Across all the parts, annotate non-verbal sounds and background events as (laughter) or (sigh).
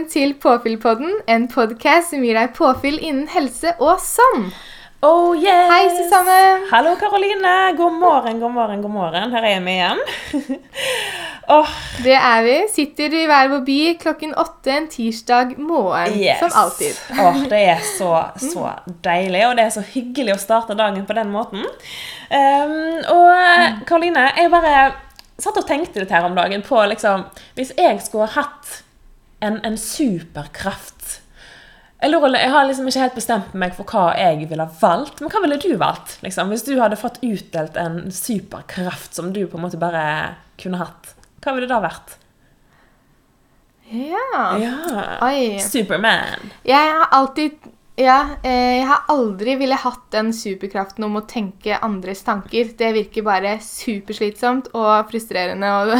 Velkommen til Påfyllpodden, en podkast som gir deg påfyll innen helse og sånn. Oh yes! Hei, Susanne. Hallo, Karoline. God morgen, god morgen, god morgen. Her er vi igjen. (laughs) oh. Det er vi. Sitter i hver vår by klokken åtte en tirsdag morgen. yes. Som alltid. oh, det er så, (laughs) så deilig, og det er så hyggelig å starte dagen på den måten. Um, og Karoline, jeg bare satt og tenkte litt her om dagen på liksom Hvis jeg skulle hatt en, en superkraft jeg, lurer, jeg har liksom ikke helt bestemt meg for hva jeg ville valgt. Men hva ville du valgt? liksom? Hvis du hadde fått utdelt en superkraft som du på en måte bare kunne hatt. Hva ville det da vært? Ja. Ja. Oi. Superman. Jeg har alltid ja, eh, jeg har aldri ville hatt den superkraften om å tenke andres tanker. Det virker bare superslitsomt og frustrerende og,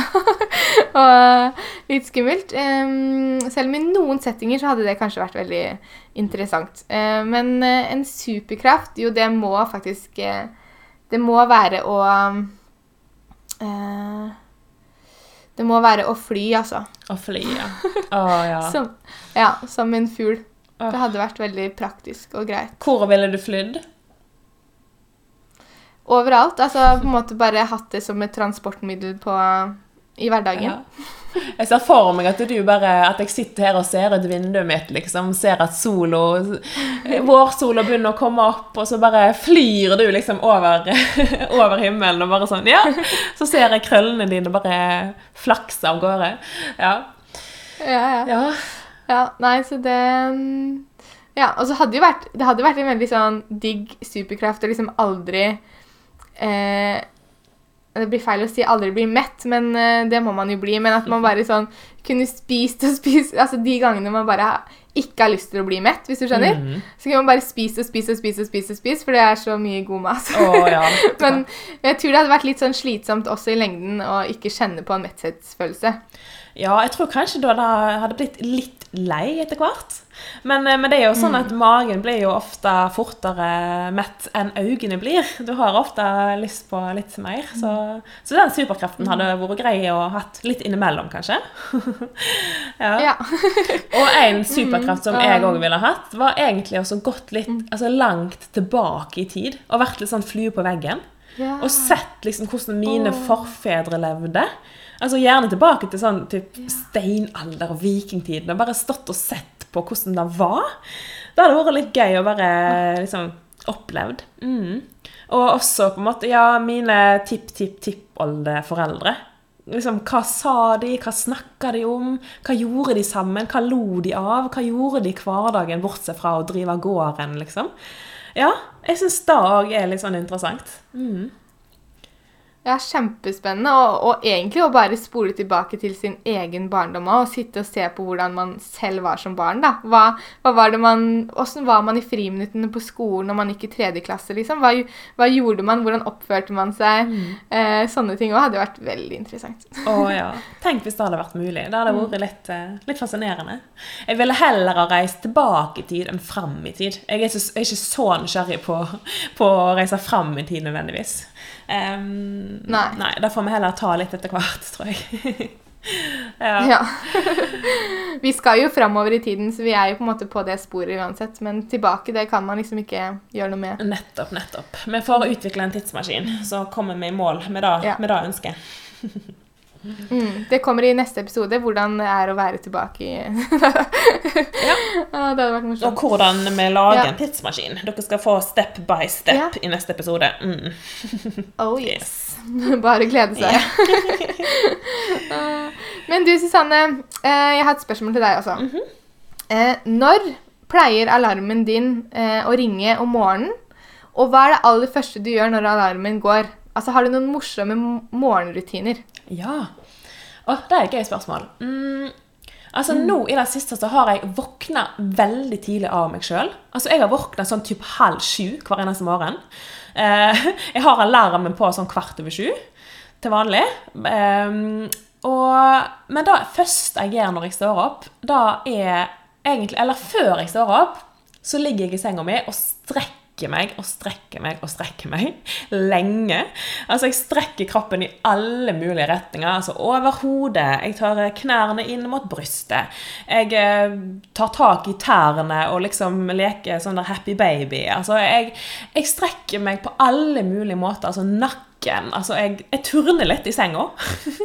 (laughs) og litt skummelt. Selv om i noen settinger så hadde det kanskje vært veldig interessant. Eh, men eh, en superkraft, jo, det må faktisk Det må være å Det må være å fly, altså. Å fly, ja. (laughs) Å, ja. Som, ja, som en fugl. Det hadde vært veldig praktisk og greit. Hvor ville du flydd? Overalt. Altså på en måte bare hatt det som et transportmiddel på, i hverdagen. Ja. Jeg ser for meg at du bare At jeg sitter her og ser ut vinduet mitt, liksom. Ser at sola Vårsola begynner å komme opp, og så bare flyr du liksom over, (laughs) over himmelen og bare sånn Ja! Så ser jeg krøllene dine bare flakse av gårde. Ja. Ja, ja. ja. Ja nei, så det mm, Ja, og så hadde jo vært Det hadde vært en veldig sånn digg superkraft å liksom aldri eh, Det blir feil å si aldri bli mett, men eh, det må man jo bli. Men at man bare sånn kunne spist og spist Altså de gangene man bare ikke har lyst til å bli mett, hvis du skjønner. Mhm. Så kan man bare spise og spise og spise, og spise, og spise for det er så mye god mat. (laughs) Oh, ja. Men jeg tror det hadde vært litt sånn slitsomt også i lengden å ikke kjenne på en metthetsfølelse. Ja, jeg tror kanskje da det hadde blitt litt lei etter hvert. Men, eh, men det er jo sånn at magen blir jo ofte fortere mett enn øynene blir. Du har ofte lyst på litt mer. Så, så den superkraften hadde vært grei å ha hatt litt innimellom, kanskje. (laughs) ja. Ja. (laughs) Og en superkraft som Mm, jeg um. òg ville hatt, var egentlig også gått litt altså langt tilbake i tid. Og vært litt sånn flue på veggen. ja. Og sett liksom hvordan mine forfedre levde. Altså Gjerne tilbake til sånn typ steinalder og vikingtiden. Og bare stått og sett på hvordan det var. Da hadde det vært litt gøy å bare liksom opplevd. Mm. Og også på en måte, ja, mine tipp-tipp-tippoldeforeldre. Liksom, hva sa de, hva snakka de om, hva gjorde de sammen, hva lo de av? Hva gjorde de i hverdagen, bortsett fra å drive gården, liksom? Ja, jeg syns det òg er litt sånn interessant. Mm. Ja, kjempespennende. Og, og egentlig å bare spole tilbake til sin egen barndom og sitte og se på hvordan man selv var som barn. da. Hva, hva var det man, Hvordan var man i friminuttene på skolen når man gikk i tredje klasse? liksom? Hva, hva gjorde man? Hvordan oppførte man seg? Eh, sånne ting òg hadde vært veldig interessant. Å ja. Tenk hvis det hadde vært mulig. Det hadde vært litt, eh, litt fascinerende. Jeg ville heller ha reist tilbake i tid enn fram i tid. Jeg er jeg er ikke så nysgjerrig på, på å reise fram i tid nødvendigvis. Em, Nei. nei. Da får vi heller ta litt etter hvert, tror jeg. (laughs) ja. Ja. (laughs) vi skal jo framover i tiden, så vi er jo på en måte på det sporet uansett. Men tilbake, det kan man liksom ikke gjøre noe med. Nettopp, nettopp. Vi får utvikle en tidsmaskin, så kommer vi i mål med det, Ja. med det ønsket. (laughs) Mm, det kommer i neste episode, hvordan det er å være tilbake i (laughs) Ja. (laughs) Ja, Det hadde vært Og hvordan vi lager Ja. en tidsmaskin. Dere skal få step by step Ja. i neste episode. Mm. (laughs) Oh yes. Bare glede seg. Eh, Men du, Susanne, eh, jeg har et spørsmål til deg også. Mm -hmm. Når pleier alarmen din eh, å ringe om morgenen? Og hva er det aller første du gjør når alarmen går? Altså, Har du noen morsomme morgenrutiner? Ja. Å, det er et gøy spørsmål. Mm, altså Nå i det siste så har jeg våkna veldig tidlig av meg sjøl. Altså, jeg har våkna sånn typ halv sju hver eneste morgen. Eh, (laughs) jeg har alarmen på sånn kvart over sju til vanlig. Eh, og, men det første jeg gjør når jeg står opp, da er egentlig Eller før jeg står opp, så ligger jeg i senga mi og strekker strekker meg og strekker meg og strekker meg (laughs) lenge. Altså, jeg strekker kroppen i alle mulige retninger. Altså over hodet, jeg tar knærne inn mot brystet. Jeg eh, tar tak i tærne og liksom leker sånn der happy baby. Altså, jeg, jeg strekker meg på alle mulige måter. Altså nakken Altså, jeg, jeg turner litt i senga,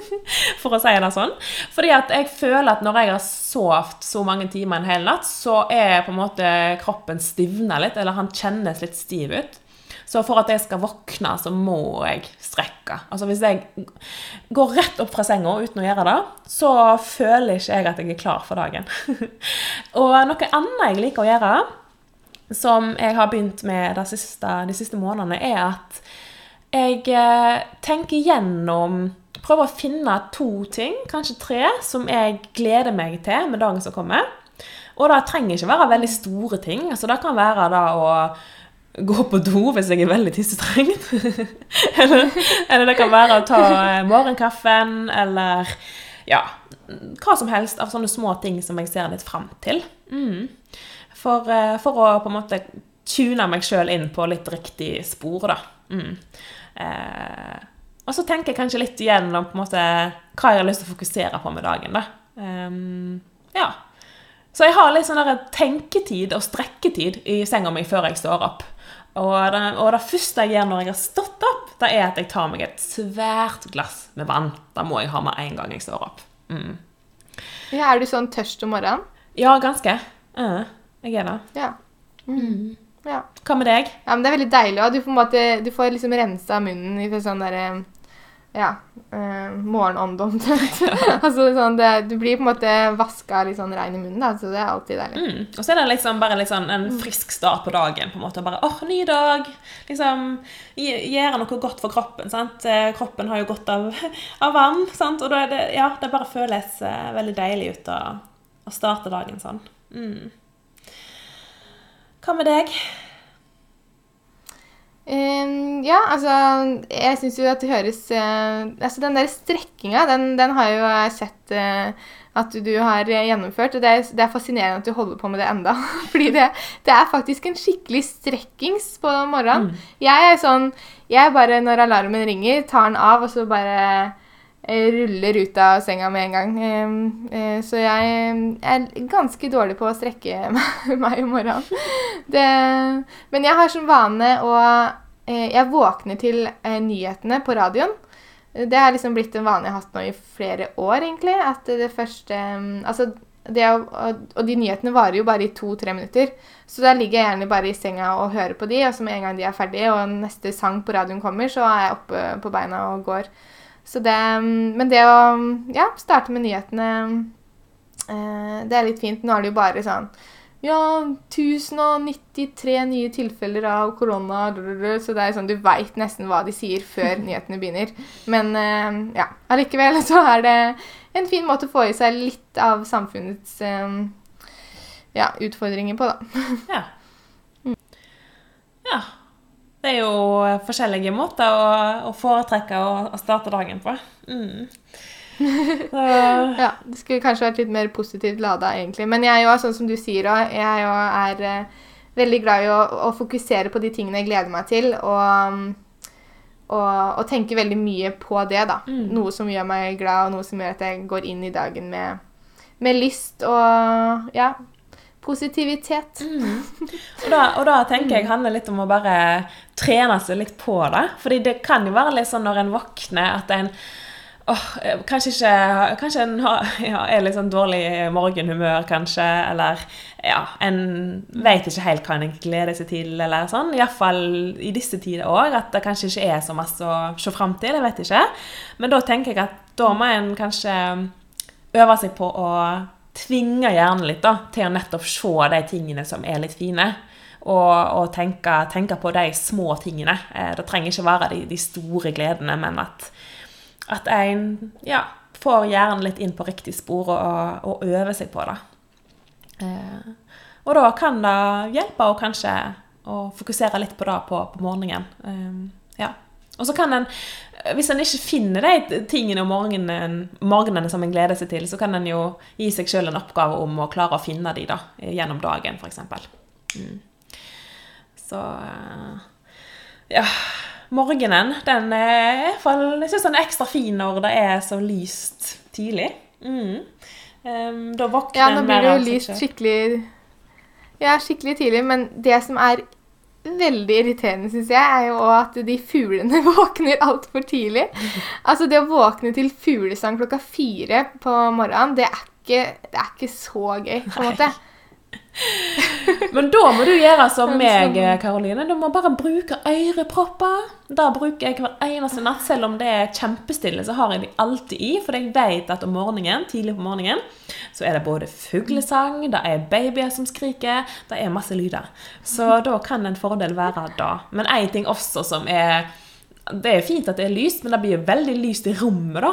(laughs) for å si det sånn. Fordi at jeg føler at når jeg har sovet så mange timer en hel natt, så er på en måte kroppen stivna litt, eller han kjennes litt stiv ut. Så for at jeg skal våkne, så må jeg strekke. Altså Hvis jeg går rett opp fra senga uten å gjøre det, så føler ikke jeg at jeg er klar for dagen. (laughs) og noe annet jeg liker å gjøre, som jeg har begynt med de siste, de siste månedene, er at jeg eh, tenker gjennom Prøver å finne to ting, kanskje tre, som jeg gleder meg til med dagen som kommer. Og det trenger ikke være veldig store ting. altså Det kan være da å gå på do hvis jeg er veldig tissetrengt. (laughs) eller, eller, det kan være å ta eh, morgenkaffen, eller ja Hva som helst av sånne små ting som jeg ser litt fram til. Mm. For, eh, for, å på en måte tune meg sjøl inn på litt riktig spor, da. Mm. Eh, og så tenker jeg kanskje litt igjennom på en måte, hva jeg har lyst til å fokusere på med dagen. da. Um, ja. Så jeg har litt sånn der tenketid og strekketid i senga mi før jeg står opp. Og det, og det, første jeg gjør når jeg har stått opp, det er at jeg tar meg et svært glass med vann. Det må jeg ha med en gang jeg står opp. Mm. Ja, er du sånn tørst om morgenen? Ja, ganske. Uh, jeg er det. Ja. Mm. Ja. Hva med deg? Ja, men Det er veldig deilig. Og du får, måte, du får liksom rensa munnen i sånn derre ja, uh, omtrent. (laughs) altså, sånn, det, du blir på en måte vaska litt sånn rein i munnen, da, så det er alltid deilig. Mm. Og så er det liksom bare sånn en frisk start på dagen. på en måte, bare, åh, ny dag, liksom, Gjøre noe godt for kroppen. sant? Eh, kroppen har jo godt av, (laughs) av vann. sant? Og det, ja, det bare føles uh, veldig deilig ut å, å starte dagen sånn. Mm. Hva med deg? Um, ja, altså Jeg syns jo at det høres uh, Altså den der strekkinga, den, den, har jo jeg sett uh, at du har gjennomført. Og det er, det er, fascinerende at du holder på med det enda. (laughs) Fordi det, det er faktisk en skikkelig strekkings på morgenen. Mm. Jeg er sånn Jeg bare, når alarmen ringer, tar den av, og så bare ruller ut av senga med en gang. Eh, så jeg er ganske dårlig på å strekke (laughs) meg om morgenen. Det, men jeg har som vane å eh, Jeg våkner til eh, nyhetene på radioen. Det har liksom blitt en vane jeg har hatt nå i flere år, egentlig. At det første Altså, det, og de nyhetene varer jo bare i to-tre minutter. Så da ligger jeg gjerne bare i senga og hører på de, og så med en gang de er ferdige, og neste sang på radioen kommer, så er jeg oppe på beina og går. Så det, men det å ja, starte med nyhetene eh, Det er litt fint. Nå er det jo bare sånn Ja, 1093 nye tilfeller av korona Så det er sånn, du veit nesten hva de sier før (laughs) nyhetene begynner. Men eh, ja, allikevel så er det en fin måte å få i seg litt av samfunnets eh, ja, utfordringer på, da. ja. (laughs) Ja. Det er jo forskjellige måter å, å foretrekke å, starte dagen på. Mm. (laughs) ja, det skulle kanskje vært litt mer positivt lada, egentlig. Men jeg er jo sånn som du sier òg, jeg er eh, veldig glad i å, å, fokusere på de tingene jeg gleder meg til, og, og, og tenke veldig mye på det, da. Mm. Noe som gjør meg glad, og noe som gjør at jeg går inn i dagen med, med lyst og ja, positivitet. Mm. Og, da, og, da, tenker jeg handler litt om å bare trene seg litt på det. Fordi det kan jo være litt sånn når en våkner at en åh, kanskje ikke Kanskje en har, (laughs) ja, er litt sånn dårlig morgenhumør, kanskje. Eller ja, en vet ikke helt hva en gleder seg til, eller sånn. Iallfall i disse tider òg. At det kanskje ikke er så masse å se fram til. Jeg vet ikke. Men da tenker jeg at da må en kanskje øve seg på å tvinger hjernen litt da, til å nettopp se de tingene som er litt fine. Og, og tenke, tenke, på de små tingene. Eh, det trenger ikke være de, de store gledene, men at, at en ja, får hjernen litt inn på riktig spor og, og øver seg på det. Eh, og da kan det hjelpe å kanskje å fokusere litt på det på, på morgenen. Eh, ja. Og så kan en, hvis en ikke finner de tingene om morgenen, morgenene som en gleder seg til, så kan en jo gi seg sjøl en oppgave om å klare å finne de da, gjennom dagen, f.eks. Mm. Så eh, ja. Morgenen, den er i hvert fall Jeg syns den er ekstra fin når det er så lyst tidlig. Mm. Da våkner Ja, nå blir det jo lyst skikkelig Ja, skikkelig tidlig, men det som er veldig irriterende, syns jeg, er jo at de fuglene (laughs) våkner altfor tidlig. Altså, det å våkne til fuglesang klokka fire på morgenen, det er ikke, det er ikke så gøy, på en måte. (laughs) Men da må du gjøre som meg, sånn- Karoline. Du må bare bruke ørepropper. Da bruker jeg hver eneste natt, selv om det er kjempestille, så har jeg de alltid i. For jeg vet at om morgenen, tidlig på morgenen så er det både fuglesang, det er babyer som skriker, det er masse lyder. Så da kan en fordel være da. Men én ting også som er det er fint at det er lyst, men det blir veldig lyst i rommet, da.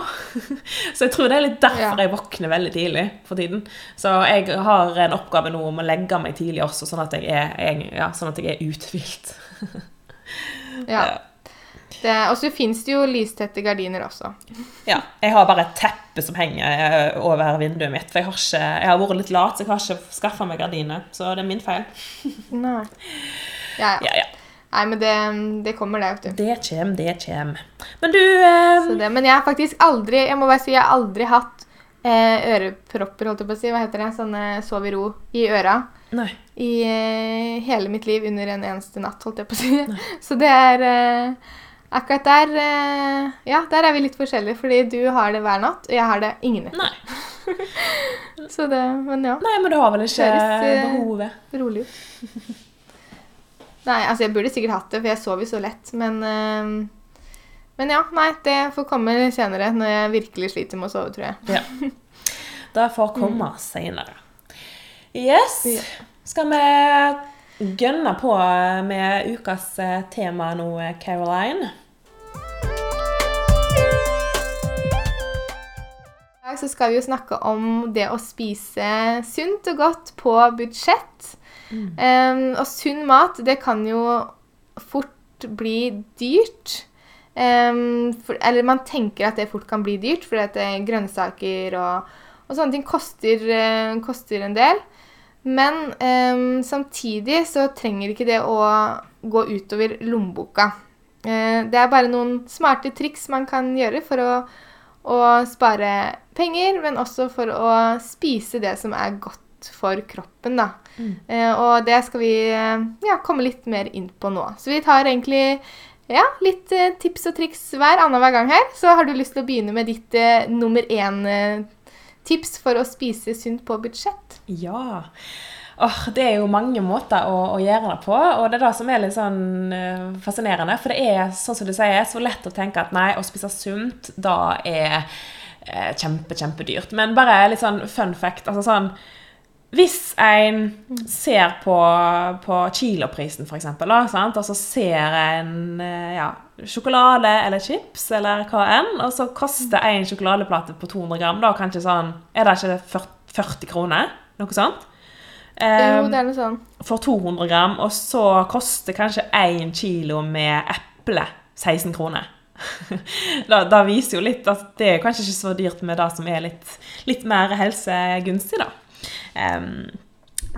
(laughs) Så jeg tror det er litt derfor jeg våkner veldig tidlig for tiden. Så jeg har en oppgave nå om å legge meg tidlig også, sånn at jeg er, jeg, ja, sånn at jeg er uthvilt. (laughs) Ja. Og så fins det jo lystette gardiner også. Ja, jeg har bare et teppe som henger eh, over vinduet mitt. For jeg har, ikke, jeg har vært litt lat, så jeg har ikke skaffa meg gardiner. Så det er min feil. (laughs) Nei. Ja, ja. Ja, ja. Nei, men det, det kommer, det, vet du. Det kjem, det kjem. Men du eh, Så det, men jeg har faktisk aldri Jeg må bare si jeg har aldri hatt eh, ørepropper, holdt jeg på å si. Hva heter det? Sånne sov i ro i øra. Nei. I eh, hele mitt liv under en eneste natt, holdt jeg på å si. (laughs) Så det er eh, Akkurat der eh, Ja, der er vi litt forskjellige, fordi du har det hver natt, og jeg har det ingen natt. Nei. (laughs) Så det Men ja. Nei, men du har vel ikke Høres, eh, behovet? Rolig ut. (laughs) Nei, altså jeg burde sikkert hatt det, for jeg sover jo så lett, men eh, Men ja, nei, det får komme senere, når jeg virkelig sliter med å sove, tror jeg. Ja. Det får (laughs) komme seinere. Yes. Mm. Ja. Skal vi gønne på med ukas eh, tema nå, Caroline? I dag skal vi jo snakke om det å spise sunt og godt på budsjett. Um, og sunn mat, det kan jo fort bli dyrt. Um, for, eller man tenker at det fort kan bli dyrt, fordi at er grønnsaker og, og sånne ting koster, uh, koster en del. Men um, samtidig så trenger ikke det å gå utover lommeboka. Uh, det er bare noen smarte triks man kan gjøre for å å spare penger, men også for å spise det som er godt for kroppen. Da. Eh, og det skal vi eh, ja, komme litt mer inn på nå. Så vi tar egentlig ja, litt eh, tips og triks hver annenhver gang her. Så har du lyst til å begynne med ditt nummer én-tips for å spise sunt på budsjett? Ja. Oh, det er jo mange måter å, å gjøre det på, og det er det som er litt sånn uh, fascinerende. For det er sånn som du sier, så lett å tenke at nei, å spise sunt, da er eh, kjempe, kjempedyrt. Men bare litt sånn fun fact. altså sånn hvis en ser på, på kiloprisen, for eksempel, og så ser en eh, ja, sjokolade eller chips eller hva enn, og så koster en sjokoladeplate på 200 gram, da kanskje sånn Er det ikke 40, 40 kroner? Noe sånt? jo, Um, det er noe sånn. for 200 gram, og så koster kanskje én kilo med eple 16 kroner. (laughs) da, da viser jo litt at det er kanskje ikke så dyrt med det som er litt, litt mer helsegunstig, da. Um,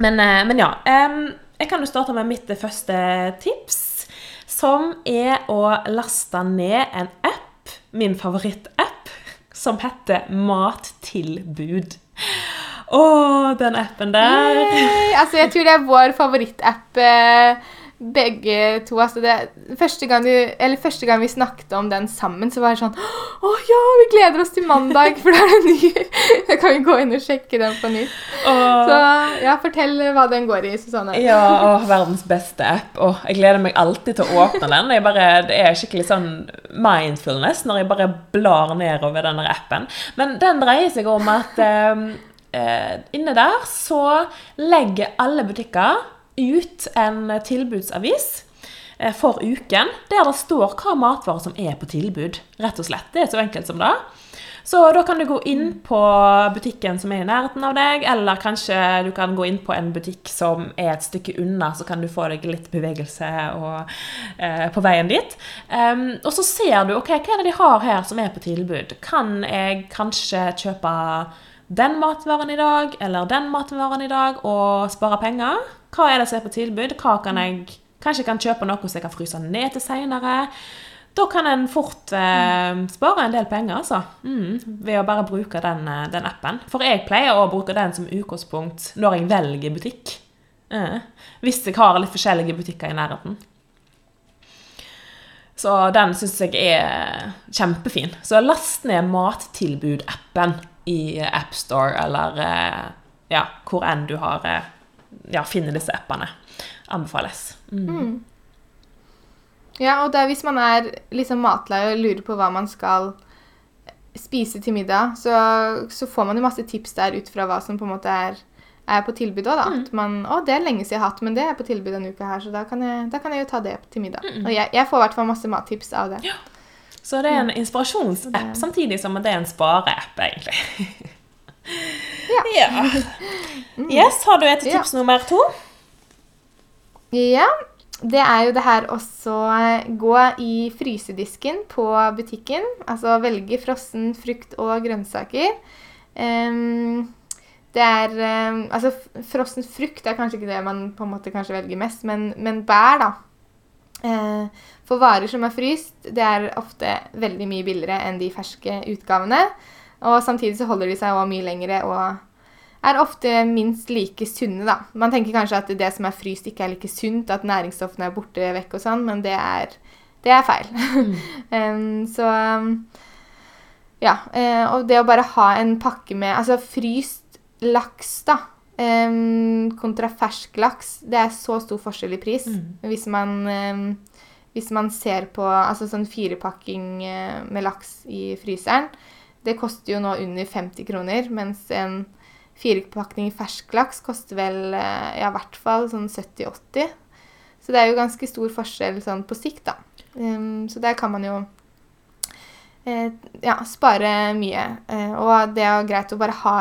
men, eh, men ja. Um, jeg kan jo starte med mitt første tips, som er å laste ned en app, min favorittapp, som heter Mattilbud. Å, den appen der. Yay! Altså, jeg tror det er vår favorittapp, eh, begge to. Altså, det, første, gang du, eller første gang vi snakket om den sammen, så var det sånn Å ja, vi gleder oss til mandag, for da er det ny. (laughs) Da kan vi gå inn og sjekke den på nytt. Åh. Så ja, fortell hva den går i, Susanne. Ja, åh, verdens beste app. Åh, jeg gleder meg alltid til å åpne den. Bare, det er skikkelig sånn mindfulness når jeg bare blar nedover denne appen. Men den dreier seg om at eh, eh, inne der så legger alle butikker ut en tilbudsavis eh, for uken, der det står hva matvarer som er på tilbud. Rett og slett. Det er så enkelt som det. Så da kan du gå inn på butikken som er i nærheten av deg, eller kanskje du kan gå inn på en butikk som er et stykke unna, så kan du få deg litt bevegelse og, eh, på veien dit. Um, og så ser du ok, hva er det de har her som er på tilbud. Kan jeg kanskje kjøpe den matvaren i dag, eller den matvaren i dag, og spare penger? Hva er det som er på tilbud? Hva kan jeg Kanskje jeg kan kjøpe noe som jeg kan fryse ned til seinere. Da kan en fort eh, spare en del penger, altså. Mm, ved å bare bruke den, eh, den appen. For jeg pleier å bruke den som utgangspunkt når jeg velger butikk. Eh, hvis jeg har litt forskjellige butikker i nærheten. Så den syns jeg er kjempefin. Så last ned Mattilbud-appen i AppStore eller eh, ja, hvor enn du har eh, ja, finner disse appene. Anbefales. Mm. Ja, og det er hvis man er liksom matlei og lurer på hva man skal spise til middag, så, så, får man jo masse tips der ut fra hva som på en måte er, er på tilbud òg, da. Mm. At man Å, det er lenge siden jeg har hatt, men det er på tilbud denne uka her, så da kan jeg, da kan jeg jo ta det til middag. Og jeg, jeg får i hvert fall masse mattips av det. Så det er en inspirasjonsapp, samtidig som det er en spareapp, egentlig. (laughs) Ja. ja. Yes, har du et Ja. tips nummer to? Ja, det er jo det her også eh, gå i frysedisken på butikken. Altså velge frossen frukt og grønnsaker. Um, det er um, Altså, frossen frukt er kanskje ikke det man på en måte kanskje velger mest, men, men bær, da. Uh, for varer som er fryst, det er ofte veldig mye billigere enn de ferske utgavene. Og samtidig så holder de seg også mye lengre og er ofte minst like sunne, da. Man tenker kanskje at det som er fryst, ikke er like sunt, at næringsstoffene er borte vekk og sånn, men det er, det er feil. (laughs) Em, så ja. eh, og det å bare ha en pakke med Altså fryst laks, da, um, kontra fersk laks, det er så stor forskjell i pris. Hvis man um, hvis man ser på altså sånn firepakking eh, med laks i fryseren, det koster jo nå under 50 kroner, mens en firepakning fersk laks koster vel eh, ja, i hvert fall sånn 70-80. Så det er jo ganske stor forskjell sånn på sikt, da. Um, så der kan man jo eh, ja, spare mye. Eh, og det er jo greit å bare ha,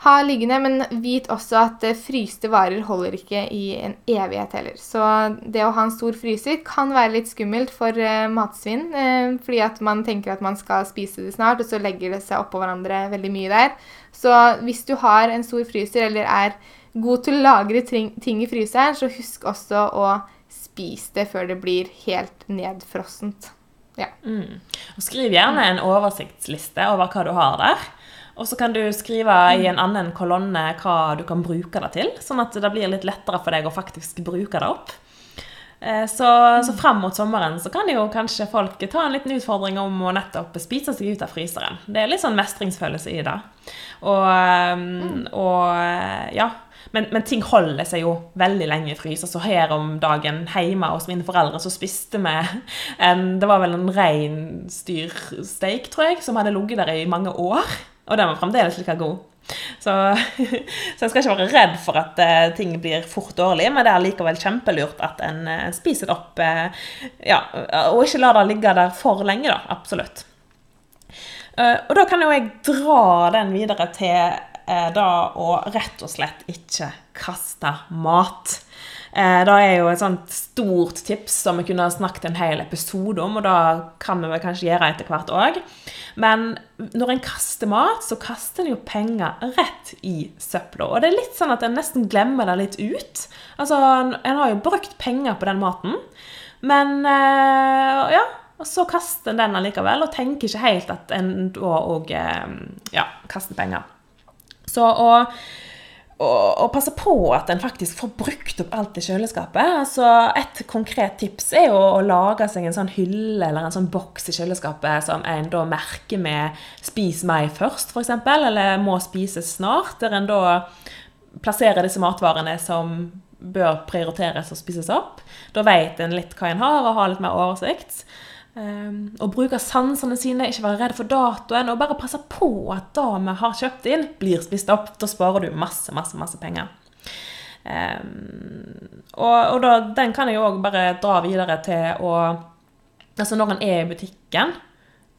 ha liggende, men vit også at eh, fryste varer holder ikke i en evighet heller. Så det å ha en stor fryser kan være litt skummelt for eh, matsvinn, eh, fordi at man tenker at man skal spise det snart, og så legger det seg oppå hverandre veldig mye der. Så hvis du har en stor fryser, eller er god til å lagre ting, i fryseren, så husk også å spise det før det blir helt nedfrossent. Ja. Mm. Skriv gjerne en oversiktsliste over hva du har der. Og så kan du skrive i en annen kolonne hva du kan bruke det til, sånn at det blir litt lettere for deg å faktisk bruke det opp. Eh, Så, så frem mot sommeren så kan jo kanskje folk ta en liten utfordring om å nettopp spise seg ut av fryseren. Det er litt sånn mestringsfølelse i det. Og, um, og ja, men, men ting holder seg jo veldig lenge i fryser. Så her om dagen hjemme hos mine foreldre så spiste vi en Det var vel en reinsdyrsteik, tror jeg, som hadde ligget der i mange år. Og den var fremdeles like god. Så, (laughs) så jeg skal ikke være redd for at uh, ting blir fort dårlig, men det er likevel kjempelurt at en uh, spiser det opp Uh, ja, Og ikke lar det ligge der for lenge, da. Absolutt. Og da kan jo jeg dra den videre til da å rett og slett ikke kaste mat. Eh, det er jo et sånt stort tips som vi kunne snakket en hel episode om, og da kan vi vel kanskje gjøre etter hvert òg. Men når en kaster mat, så kaster en jo penger rett i søpla. Og det er litt sånn at en nesten glemmer det litt ut. Altså, en har jo brukt penger på den maten, men eh, ja. Og så kaster en den allikevel, og tenker ikke helt at en da òg ja, kaster penger. Så å, å, passe på at en faktisk får brukt opp alt i kjøleskapet altså Et konkret tips er jo å lage seg en sånn hylle eller en sånn boks i kjøleskapet som en da merker med 'spis meg først', f.eks., eller 'må spises snart', der en da plasserer disse matvarene som bør prioriteres og spises opp. Da vet en litt hva en har, og har litt mer oversikt. Um, og bruke sansene sine, ikke være redd for datoen, og bare passe på at det vi har kjøpt inn, blir spist opp. Da sparer du masse, masse, masse penger. Um, og, og da, den kan jeg òg bare dra videre til å Altså når en er i butikken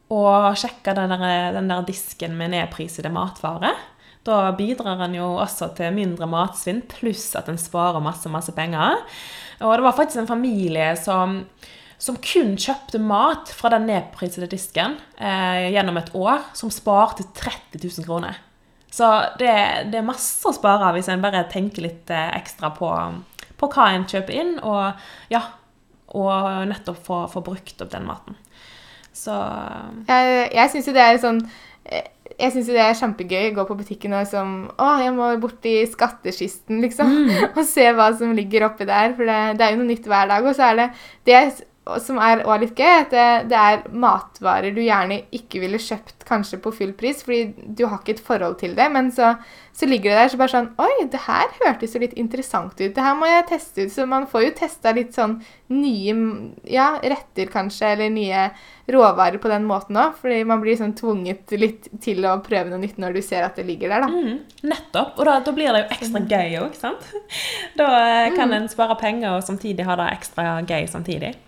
og sjekker den der, den der disken med nedprisede matvarer, da bidrar en jo også til mindre matsvinn, pluss at en sparer masse, masse penger. Og det var faktisk en familie som som kun kjøpte mat fra den nedprisede disken eh, gjennom et år, som sparte 30 000 kroner. Så det, det er masse å spare hvis en bare tenker litt eh, ekstra på, på hva en kjøper inn, og ja, og nettopp få, få brukt opp den maten. Så Jeg, jeg syns jo det er sånn eh, jeg synes det er kjempegøy å gå på butikken og liksom Å, jeg må bort i skattkisten, liksom. (laughs) og se hva som ligger oppi der. For det, det er jo noe nytt hver dag. Og så er det det som er òg litt gøy, at det, det, er matvarer du gjerne ikke ville kjøpt kanskje på full pris, fordi du har ikke et forhold til det. Men så, så ligger det der så bare sånn Oi, det her hørtes jo litt interessant ut. Det her må jeg teste ut. Så man får jo testa litt sånn nye ja, retter, kanskje, eller nye råvarer på den måten òg. Fordi man blir sånn tvunget litt til å prøve noe nytt når du ser at det ligger der, da. Mm, nettopp. Og da, da, blir det jo ekstra gøy òg, sant? (laughs) Da eh, kan mm. en spare penger og samtidig ha det ekstra gøy samtidig.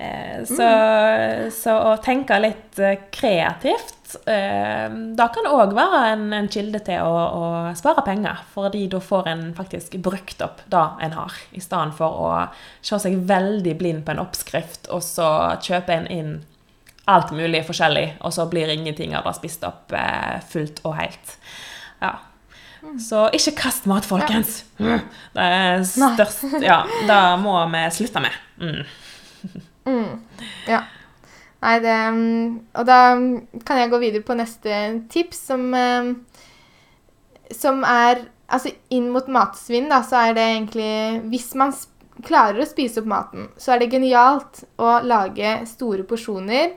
Eh, så, mm. så, å tenke litt eh, kreativt eh, Da kan òg være en, en, kilde til å, å, spare penger. Fordi da får en faktisk brukt opp det en har, i stedet for å se seg veldig blind på en oppskrift, og så kjøpe en inn alt mulig forskjellig, og så blir ingenting av det spist opp fullt og helt. Ja. Mm. Så ikke kast mat, folkens! Det er størst Ja, det må vi slutte med. Mm. Mm. Ja. Nei, det mm, Og da kan jeg gå videre på neste tips, som, eh, som er Altså inn mot matsvinn, da, så er det egentlig Hvis man klarer å spise opp maten, så er det genialt å lage store porsjoner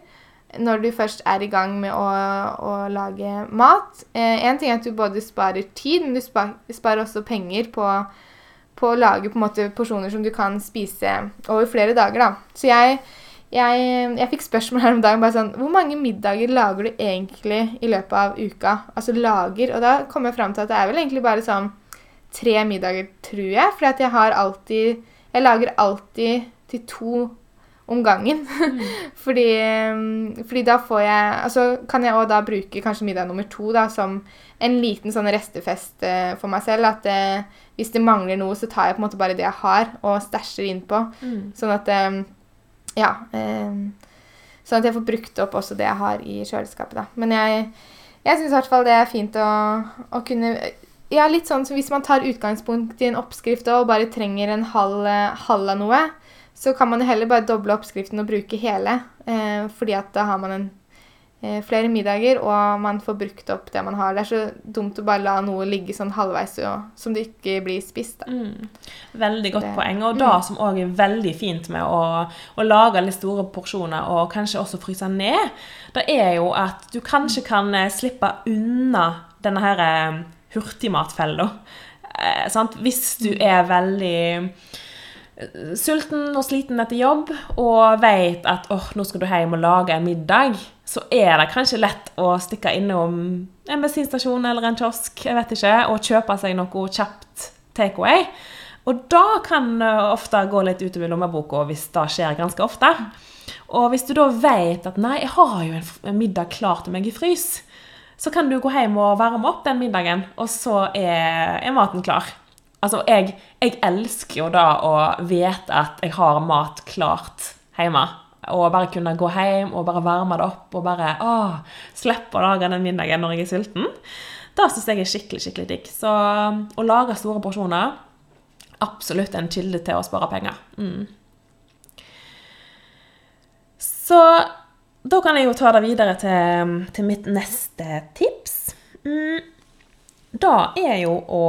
når du først er i gang med å, å lage mat. Én eh, ting er at du både sparer tid, men du spar, sparer også penger på på å lage på en måte porsjoner som du kan spise over flere dager. da. Så jeg, jeg, jeg fikk spørsmål her om dagen bare sånn Hvor mange middager lager du egentlig i løpet av uka? Altså lager. Og da kom jeg fram til at det er vel egentlig bare sånn tre middager, tror jeg. For jeg har alltid Jeg lager alltid til to om gangen. (laughs) Fordi, fordi, da får jeg Altså kan jeg òg da bruke kanskje middag nummer to da som en liten sånn restefest uh, for meg selv. At uh, hvis det mangler noe, så tar jeg på en måte bare det jeg har, og stæsjer innpå. Mm. Sånn at um, Ja. Um, sånn at jeg får brukt opp også det jeg har i kjøleskapet. da. Men jeg, jeg syns i hvert fall det er fint å, å, kunne Ja, litt sånn som hvis man tar utgangspunkt i en oppskrift og bare trenger en halv, halv av noe, så kan man jo heller bare doble oppskriften og bruke hele. Eh, fordi at da har man en Eh, flere middager, og man får brukt opp det man har. Det er så dumt å bare la noe ligge sånn halvveis og, som det ikke blir spist. Mm. Veldig godt det, poeng. Og mm. det som òg er veldig fint med å, å, lage litt store porsjoner, og kanskje også fryse ned, det er jo at du kanskje kan eh, slippe unna denne her eh, hurtigmatfella. Eh, Hvis du mm. er veldig sulten og sliten etter jobb og vet at oh, nå skal du hjem og lage en middag, så er det kanskje lett å stikke innom en bensinstasjon eller en kiosk jeg vet ikke, og kjøpe seg noe kjapt takeaway. Og da kan det ofte gå litt utover lommeboka hvis det skjer ganske ofte. Og hvis du da vet at nei, jeg har jo en middag klar til meg i frys, så kan du gå hjem og varme opp den middagen, og så er, er maten klar. Altså, jeg, jeg, elsker jo da å vite at jeg har mat klart hjemme. Og bare kunne gå hjem og bare varme det opp og bare å, slippe å lage den middagen når jeg er sulten. Det syns jeg er skikkelig skikkelig digg. Så å lage store porsjoner absolutt en kilde til å spare penger. Mm. Så da kan jeg jo ta det videre til, til mitt neste tips. Mm. Da er jo å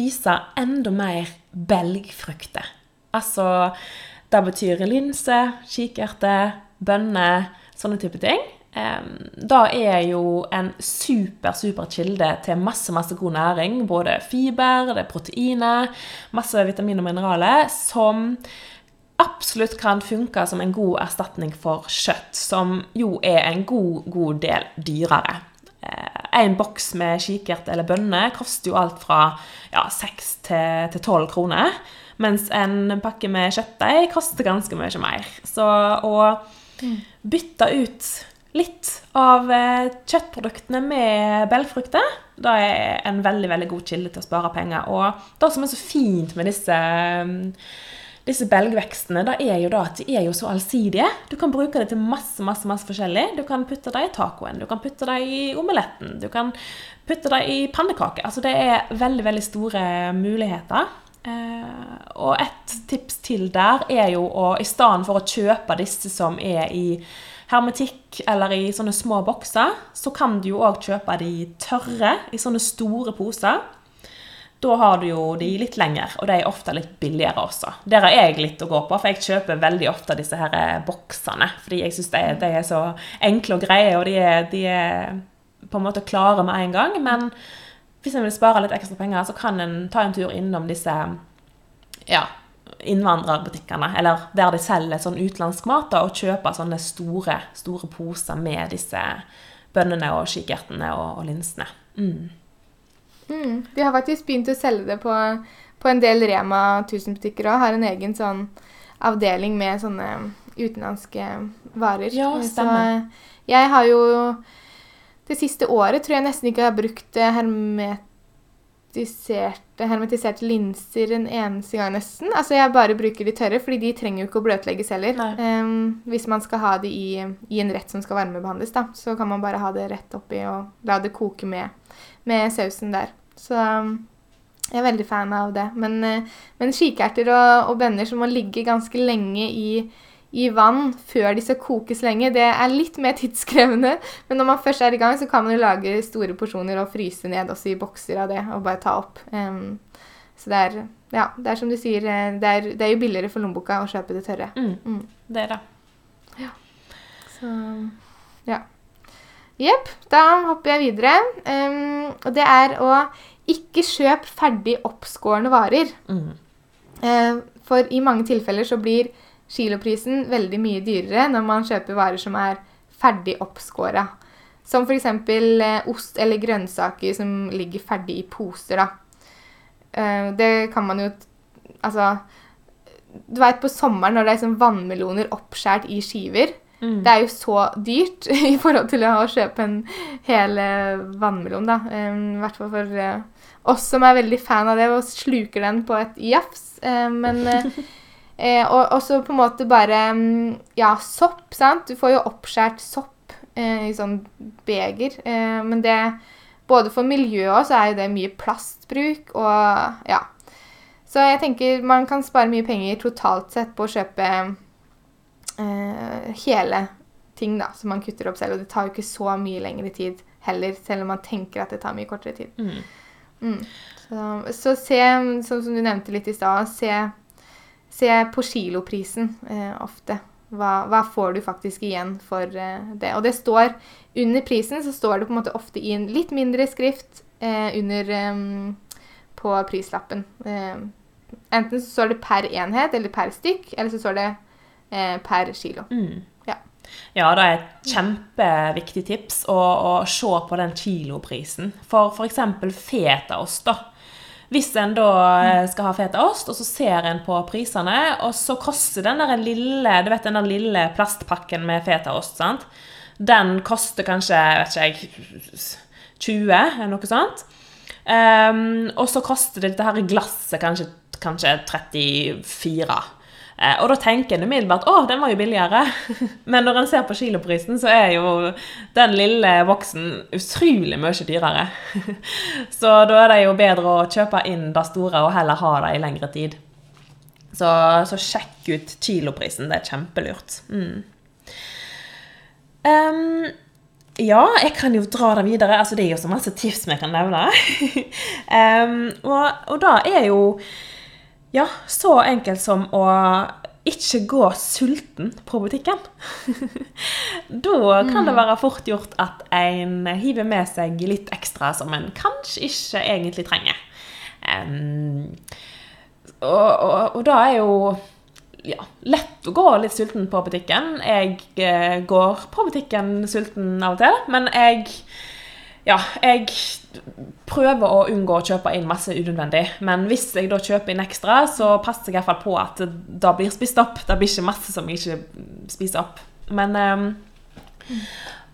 spise enda mer belgfrukter. Altså Det betyr linse, kikerte, bønner, sånne type ting. Det er jo en super, super kilde til masse masse god næring. Både fiber, det er proteiner, masse vitaminer og mineraler som absolutt kan funke som en god erstatning for kjøtt, som jo er en god, god del dyrere. En boks med kikert eller bønner koster jo alt fra ja, 6 til 12 kroner. Mens en pakke med kjøttdeig koster ganske mye mer. Så å bytte ut litt av eh, kjøttproduktene med belgfrukter, det er en veldig veldig god kilde til å spare penger. Og det som er så fint med disse disse belgvekstene da er jo da at de er jo så allsidige. Du kan bruke det til masse masse, masse forskjellig. Du kan putte det i tacoen, du kan putte det i omeletten, du kan putte det i pannekaker. Altså det er veldig veldig store muligheter. Eh, og et tips til der er jo å i stedet for å kjøpe disse som er i hermetikk eller i sånne små bokser, så kan du jo òg kjøpe de tørre i sånne store poser. Da har du jo de litt lenger, og de er ofte litt billigere også. Der har jeg litt å gå på, for jeg kjøper veldig ofte disse her boksene. Fordi jeg syns de, de, er så enkle og greie, og de er, de er, på en måte klare med en gang. Men hvis en vil spare litt ekstra penger, så kan en ta en tur innom disse ja, innvandrerbutikkene, eller der de selger sånn utenlandsk mat, og kjøpe sånne store, store poser med disse bønnene og kikertene og, og linsene. Mm. Mm. De har faktisk begynt å selge det på, på en del Rema 1000-butikker òg. Har en egen sånn avdeling med sånne utenlandske varer. Ja, stemmer. Så jeg har jo Det siste året tror jeg nesten ikke jeg har brukt hermetiserte, hermetiserte linser en eneste gang, nesten. Altså, jeg bare bruker de tørre, fordi de trenger jo ikke å bløtlegges heller. Um, hvis man skal ha det i, i, en rett som skal varmebehandles, da, så kan man bare ha det rett oppi og la det koke med, med sausen der. Så jeg er veldig fan av det. Men, uh, men kikerter og, og bønner som må ligge ganske lenge i i vann før de skal kokes lenge. Det er litt mer (laughs) tidskrevende, men når man først er i gang, så kan man jo lage store porsjoner og fryse ned også i bokser av det og bare ta opp. Um, så det er, ja, det er som du sier, eh, det er, det er jo billigere for lommeboka å kjøpe det tørre. Mm, mm. Det er det. Ja. Så ja. Jepp. Da hopper jeg videre. Um, og det er å ikke kjøp ferdig oppskårne varer. Mm. Uh, for i mange tilfeller så blir kiloprisen veldig mye dyrere når man kjøper varer som er ferdig oppskåra. Som f.eks. Eh, ost eller grønnsaker som ligger ferdig i poser. da. Eh, det kan man jo Altså Du veit på sommeren når det er sånn vannmeloner oppskåret i skiver. Mm. Det er jo så dyrt (laughs) i forhold til å kjøpe en hel eh, vannmelon, da. Um, I hvert fall for uh, oss som er veldig fan av det og sluker den på et jafs. Men (laughs) uh, og så på en måte bare um, Ja, sopp, sant. Du får jo oppskåret sopp i sånn beger. Men det Både for miljøet òg, så er jo det mye plastbruk og Ja. Så jeg tenker man kan spare mye penger totalt sett på å kjøpe eh, hele ting da, som man kutter opp selv. Og det tar jo ikke så mye lengre tid heller, selv om man tenker at det tar mye kortere tid. Mm. Mm. Så, så, se, som du nevnte litt i stad, se se på kiloprisen eh, ofte. Hva, hva, får du faktisk igjen for eh, det? Og det står under prisen så står det på en måte ofte i en litt mindre skrift eh, under eh, på prislappen. Eh, enten så står det per enhet eller per stykk, eller så står det eh, per kilo. Mm. Ja. ja, det er et kjempeviktig tips å, å se på den kiloprisen. For f.eks. fetaost, da hvis en da eh, skal ha fetaost, og så ser en på prisene, og så koster den der lille du vet, den der lille plastpakken med fetaost sant? Den koster kanskje vet ikke jeg, 20, eller noe sånt. Um, og så koster dette her glasset kanskje, kanskje 34. Eh, og da tenker en umiddelbart å, den var jo billigere. (laughs) Men når en ser på kiloprisen, så er jo den lille boksen utrolig mye dyrere. (laughs) Så da er det jo bedre å kjøpe inn det store og heller ha det i lengre tid. Så, så sjekk ut kiloprisen. Det er kjempelurt. Mm. Um, ja, jeg kan jo dra det videre. Altså, det er jo så masse tips vi kan nevne. (laughs) um, og, og da er jo ja, så enkelt som å ikke gå sulten på butikken. (laughs) da kan det mm. være fort gjort at en hiver med seg litt ekstra som en kanskje ikke egentlig trenger. Um, og, og, og da er jo ja, lett å gå litt sulten på butikken. Jeg eh, går på butikken sulten av og til, men jeg ja, jeg prøver å unngå å kjøpe inn masse unødvendig. Men hvis jeg da kjøper inn ekstra, så passer jeg i hvert fall på at det blir spist opp. Det blir ikke masse som jeg ikke spiser opp. Men, um,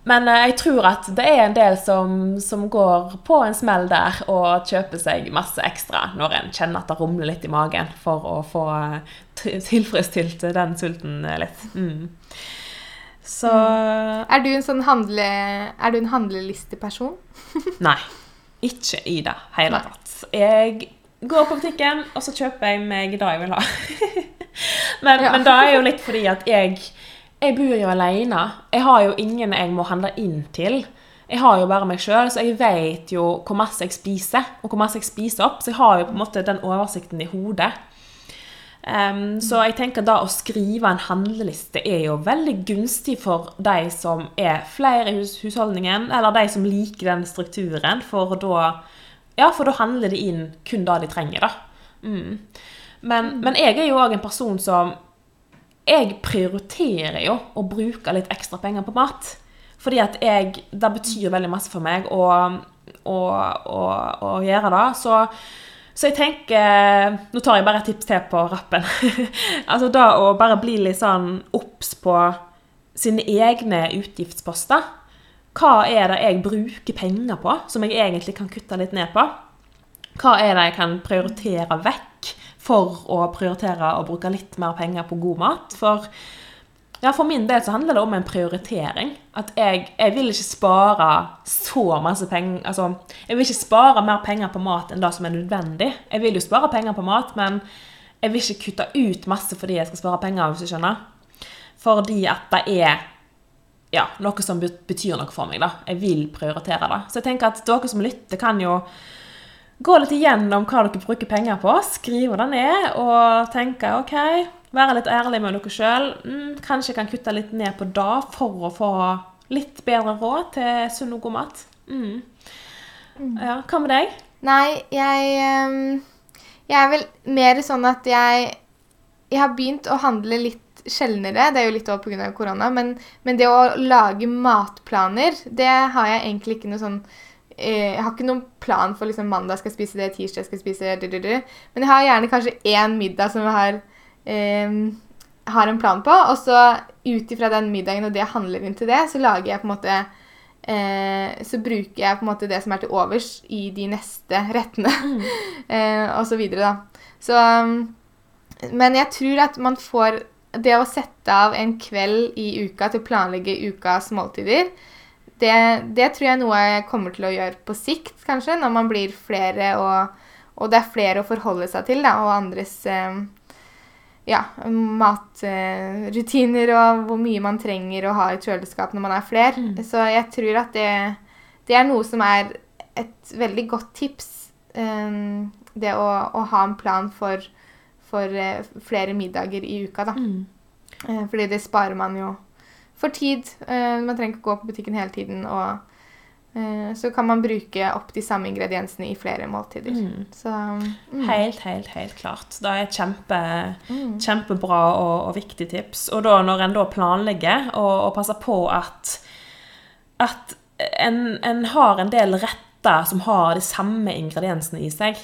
men eh, jeg tror at det er en del som, som, går på en smell der og kjøper seg masse ekstra når en kjenner at det rumler litt i magen, for å få tilfredsstilt den sulten litt. Mm. Så mm. Er du en sånn handle... Er du en handlelisteperson? (laughs) Nei. Ikke i det hele tatt. Jeg går på butikken, og så kjøper jeg meg det jeg vil ha. (laughs) men, Ja. men da er jo litt fordi at jeg Jeg bor jo alene. Jeg har jo ingen jeg må handle inn til. Jeg har jo bare meg sjøl, så jeg vet jo hvor masse jeg spiser, og hvor masse jeg spiser opp. Så jeg har jo på en måte den oversikten i hodet. Em, så jeg tenker da å skrive en handleliste er jo veldig gunstig for de som er flere i hus husholdningen, eller de som liker den strukturen, for da Ja, for da handler de inn kun det de trenger, da. Mm. Men, men jeg er jo òg en person som Jeg prioriterer jo å bruke litt ekstra penger på mat. Fordi at jeg Det betyr veldig masse for meg å, å, å, å gjøre det. Så så jeg tenker Nå tar jeg bare et tips til på rappen. (laughs) altså da å bare bli litt sånn obs på sine egne utgiftsposter. Hva er det jeg bruker penger på, som jeg egentlig kan kutte litt ned på? Hva er det jeg kan prioritere vekk for å prioritere å bruke litt mer penger på god mat? For, ja, for min del så handler det om en prioritering. At jeg, jeg vil ikke spare så masse penger Altså, jeg vil ikke spare mer penger på mat enn det som er nødvendig. Jeg vil jo spare penger på mat, men jeg vil ikke kutte ut masse fordi jeg skal spare penger, hvis du skjønner. Fordi at det er ja, noe som betyr noe for meg. da. Jeg vil prioritere det. Så jeg tenker at dere som lytter, kan jo gå litt igjennom hva dere bruker penger på, skrive det ned og tenke OK, være litt ærlig med dere sjøl. Mm, kanskje jeg kan kutte litt ned på det for å få litt bedre råd til sunn og god mat. Mm. Ja, Hva med deg? Nei, jeg Jeg er vel mer sånn at jeg Jeg har begynt å handle litt sjeldnere. Det er jo litt over pga. korona. Men, men det å lage matplaner, det har jeg egentlig ikke noe sånn Jeg har ikke noen plan for liksom mandag skal jeg spise det, tirsdag skal jeg spise det. Men jeg har gjerne kanskje én middag som jeg har, eh, har en plan på. Og så ut ifra den middagen og det jeg handler inn til det, så lager jeg på en måte eh, Så bruker jeg på en måte det som er til overs i de neste rettene. (laughs) eh, og så videre, da. Så um, Men jeg tror at man får Det å sette av en kveld i uka til å planlegge ukas måltider, det, det tror jeg er noe jeg kommer til å gjøre på sikt, kanskje, når man blir flere og, og det er flere å forholde seg til, da, og andres eh, ja, matrutiner og hvor mye man trenger å ha i kjøleskap når man er flere. Mm. Så jeg tror at det, det er noe som er et veldig godt tips. eh, det å, å ha en plan for, for eh, flere middager i uka, da. Mm. Eh, fordi det sparer man jo for tid. Eh, man trenger ikke gå på butikken hele tiden. Og eh, så kan man bruke opp de samme ingrediensene i flere måltider. Mm. Så mm. Helt, helt, helt klart. Det er et kjempe, Mm. kjempebra og, og viktig tips. Og da når en da planlegger og, og passer på at, at en, en har en del retter som har de samme ingrediensene i seg.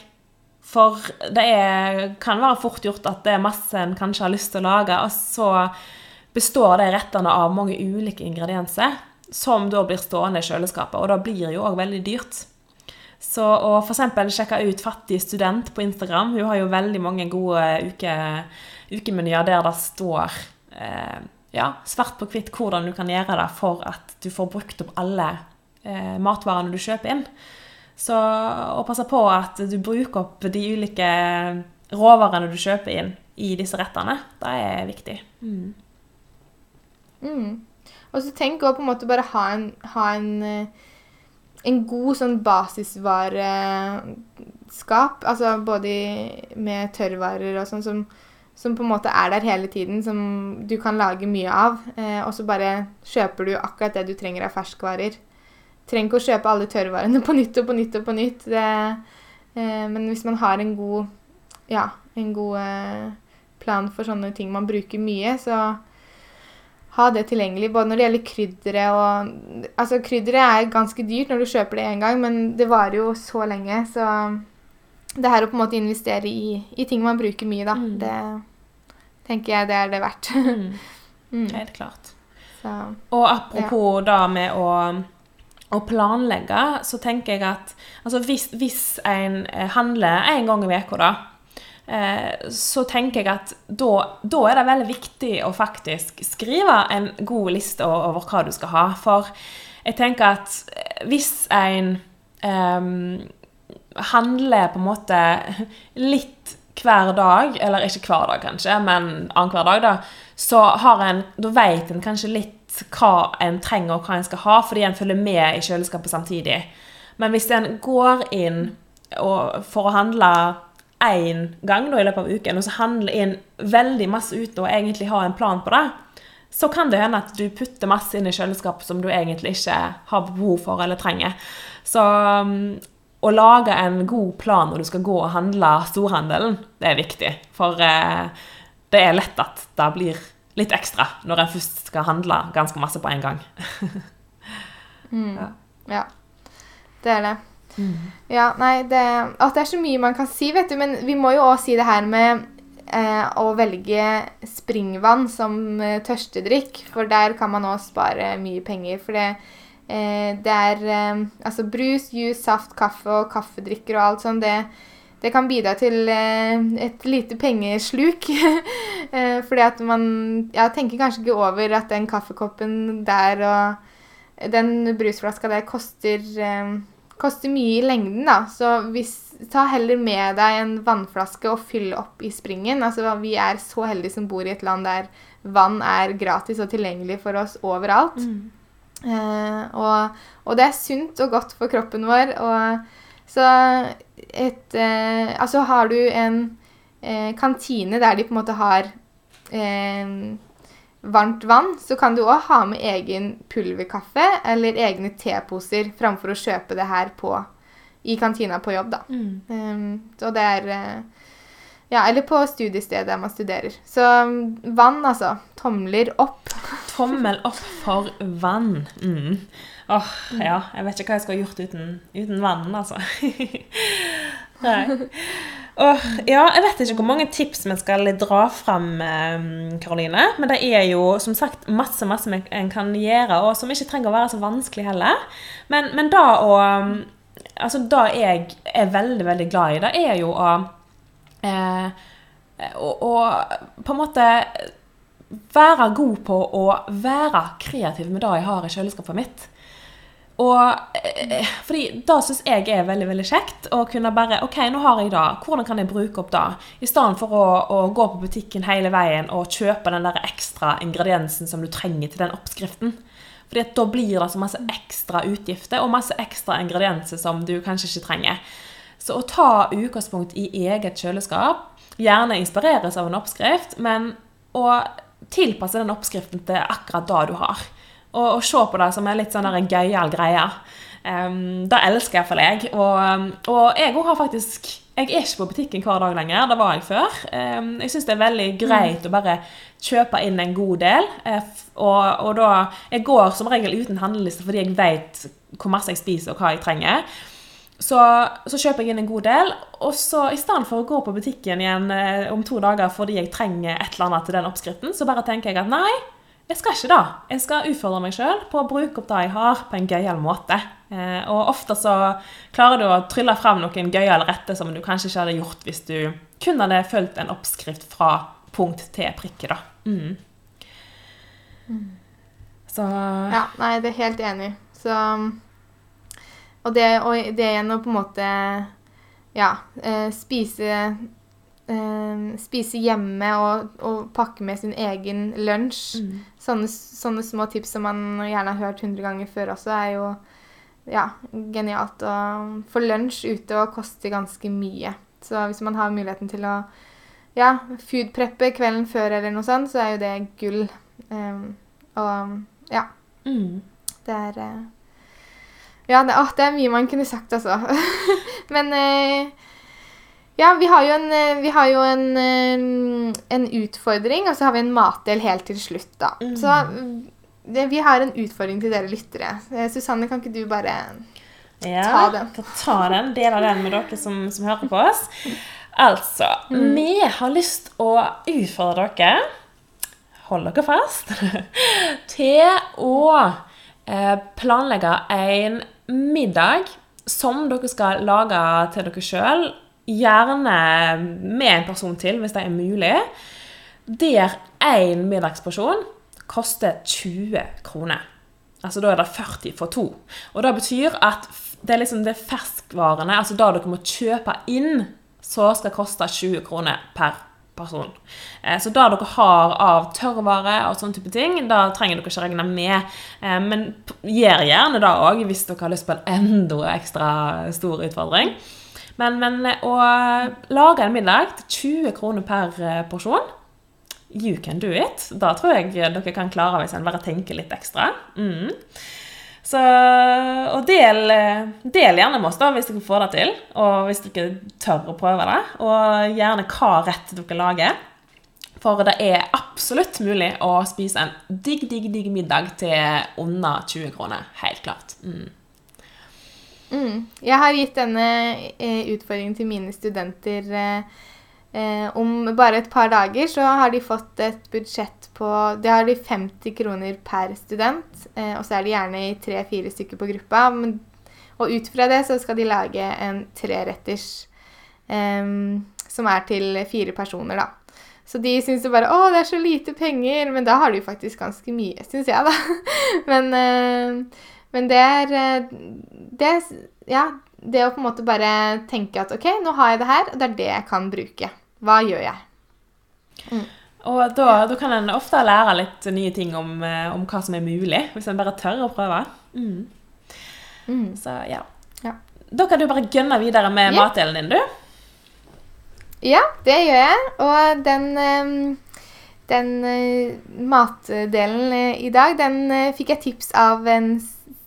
For det er, kan være fort gjort at det er masse en kanskje har lyst til å lage, og så består de rettene av mange ulike ingredienser som da blir stående i kjøleskapet, og da blir det jo òg veldig dyrt. Så å f.eks. sjekke ut Fattig student på Instagram. Hun har jo veldig mange gode uke, ukemenyer der det står eh, ja, svart på hvitt hvordan du kan gjøre det for at du får brukt opp alle eh, matvarene du kjøper inn. Så å passe på at du bruker opp de ulike råvarene du kjøper inn i disse rettene, det er viktig. Mm. Mm. Og så tenk å på en måte bare ha en, ha en, eh, en god sånn basisvareskap. Altså både med tørrvarer og sånn som, som på en måte er der hele tiden, som du kan lage mye av. Eh, og så bare kjøper du akkurat det du trenger av ferskvarer. Trenger ikke å kjøpe alle tørrvarene på nytt og på nytt og på nytt. Det, eh, men hvis man har en god, ja, en god eh, plan for sånne ting man bruker mye, så ha det tilgjengelig, både når det gjelder krydderet og Altså, krydderet er ganske dyrt når du kjøper det én gang, men det varer jo så lenge, så det her å på en måte investere i, i ting man bruker mye, da, Mm. det tenker jeg det er det verdt. Mm. (laughs) mm. Helt klart. Så Og apropos da med å, å planlegge, så tenker jeg at altså hvis, hvis en eh, handler en gang i uka, da, så tenker jeg at da, da er det veldig viktig å faktisk skrive en god liste over hva du skal ha. For jeg tenker at eh, hvis en um, handler på en måte litt hver dag, eller ikke hver dag kanskje, men annenhver dag, da, så har en, da vet en kanskje litt hva en trenger og hva en skal ha, fordi en følger med i kjøleskapet samtidig. Men hvis en går inn og, for å handle én gang da, i løpet av uken, og så handler inn veldig masse ute og egentlig har en plan på det, så kan det hende at du putter masse inn i kjøleskapet som du egentlig ikke har behov for eller trenger. Så um, å lage en god plan når du skal gå og handle storhandelen, det er viktig. For eh, det er lett at det blir litt ekstra når en først skal handle ganske masse på en gang. (laughs) mm. ja. ja. Det er det. Mm. Ja, nei, det, at det er så mye man kan si, vet du. Men vi må jo òg si det her med eh, å velge springvann som eh, tørstedrikk. For der kan man òg spare mye penger. For det Eh, det er eh, altså brus, juice, saft, kaffe og kaffedrikker og alt sånt. Det, det kan bidra til eh, et lite pengesluk. (laughs) fordi at man ja, tenker kanskje ikke over at den kaffekoppen der og den brusflaska der koster, koster mye i lengden, da. Så hvis, ta heller med deg en vannflaske og fyll opp i springen. Altså, vi er så heldige som bor i et land der vann er gratis og tilgjengelig for oss overalt. Mm. Eh, og, og, det er sunt og godt for kroppen vår. Og, så et eh, Altså har du en eh, kantine der de på en måte har eh, varmt vann, så kan du òg ha med egen pulverkaffe eller egne teposer framfor å kjøpe det her på, i kantina på jobb, da. Mm. Um, så det er eh, ja, eller på studiestedet der man studerer. Så vann, altså. Tomler opp. (laughs) Tommel opp for vann. Mm. Åh, ja. Jeg vet ikke hva jeg skulle gjort uten, uten vann, altså. (laughs) Nei. Oh, ja, jeg vet ikke hvor mange tips vi skal dra fram, Karoline. Men det er jo som sagt masse masse en kan gjøre, og som ikke trenger å være så vanskelig heller. Men, men da å Altså, det jeg er veldig, veldig glad i, det er jo å Eh, å, å på en måte være god på å være kreativ med det jeg har i kjøleskapet mitt. Og eh, fordi Da syns jeg er veldig veldig kjekt å kunne bare OK, nå har jeg det. Hvordan kan jeg bruke opp det? I stedet for å, å, gå på butikken hele veien og kjøpe den der ekstra ingrediensen som du trenger til den oppskriften. Fordi da blir det så masse ekstra utgifter og masse ekstra ingredienser som du kanskje ikke trenger. Så å ta utgangspunkt i eget kjøleskap, gjerne inspireres av en oppskrift, men å tilpasse den oppskriften til akkurat det du har. Og, og se på det som en litt sånn gøyal greie. Um, det elsker iallfall jeg. Og, og jeg òg har faktisk Jeg er ikke på butikken hver dag lenger. Det var jeg før. Um, jeg syns det er veldig greit mm. å bare kjøpe inn en god del. Uh, og, og, da Jeg går som regel uten handleliste fordi jeg vet hvor masse jeg spiser og hva jeg trenger. Så, så, kjøper jeg inn en god del, og så i stedet for å gå på butikken igjen eh, om to dager fordi jeg trenger et eller annet til den oppskriften, så bare tenker jeg at nei, jeg skal ikke det. Jeg skal utfordre meg sjøl på å bruke opp det jeg har, på en gøyal måte. Eh, og ofte så klarer du å trylle fram noen gøyale retter som du kanskje ikke hadde gjort hvis du kun hadde fulgt en oppskrift fra punkt til prikke, da. Mm. Så Ja, nei, det er helt enig. Så og det, og det igjen å på en måte ja, eh, spise eh, Spise hjemme og, og, pakke med sin egen lunsj. Mm. Sånne, sånne, små tips som man gjerne har hørt hundre ganger før også, er jo ja, genialt. Og for lunsj ute og koster ganske mye. Så hvis man har muligheten til å ja, foodpreppe kvelden før eller noe sånt, så er jo det gull. Um, og ja. Mm. Det er uh, ja, det, å, det, er mye man kunne sagt, altså. (laughs) Men eh, ja, vi har jo en, eh, vi har jo en, eh, en, utfordring, og så har vi en matdel helt til slutt, da. Mm. Så det, vi har en utfordring til dere lyttere. Eh, Susanne, kan ikke du bare ja, ta den? Ja, ta den. Dele den med dere som, som hører på oss. Altså, mm. vi har lyst å utfordre dere Hold dere fast (laughs) til å eh, planlegge en middag som dere skal lage til dere sjøl, gjerne med en person til, hvis det er mulig, der én middagsporsjon koster 20 kroner. Altså Da er det 40 for to. Og Det betyr at det er liksom det ferskvarene, altså da dere må kjøpe inn, så skal koste 20 kroner per person. Eh, Så da dere har av tørrvare og sånne type ting, da trenger dere ikke regne med. Eh, Men gjør gjerne det òg hvis dere har lyst på en enda ekstra stor utfordring. Men, men eh, å lage en middag til 20 kroner per eh, porsjon You can do it. Da tror jeg dere kan klare hvis en bare tenker litt ekstra. Mm. Så, og del, del gjerne med oss da, hvis dere får det til, og hvis dere tør å prøve det. Og gjerne hva rett dere lager. For det er absolutt mulig å spise en digg, digg, digg middag til under 20 kroner. Helt klart. Mm. Mm. Jeg har gitt denne eh, utfordringen til mine studenter eh, eh, om bare et par dager. Så har de fått et budsjett på Det har de 50 kroner per student. Eh, og så er de gjerne i tre-fire stykker på gruppa. Men, og ut fra det så skal de lage en treretters eh, som er til fire personer, da. Så de syns jo bare 'Å, det er så lite penger', men da har de faktisk ganske mye, syns jeg, da. (laughs) men, eh, men det er eh, det, Ja, det å på en måte bare tenke at 'OK, nå har jeg det her, og det er det jeg kan bruke'. Hva gjør jeg? Og da, da kan en ofte lære litt nye ting om, eh, om hva som er mulig, hvis en bare tør å prøve. Mm. Mm. Så ja. Ja. Da kan du bare gønne videre med Ja. matdelen din, du. Ja, det gjør jeg. Og den, eh, den matdelen i dag, den fikk jeg tips av en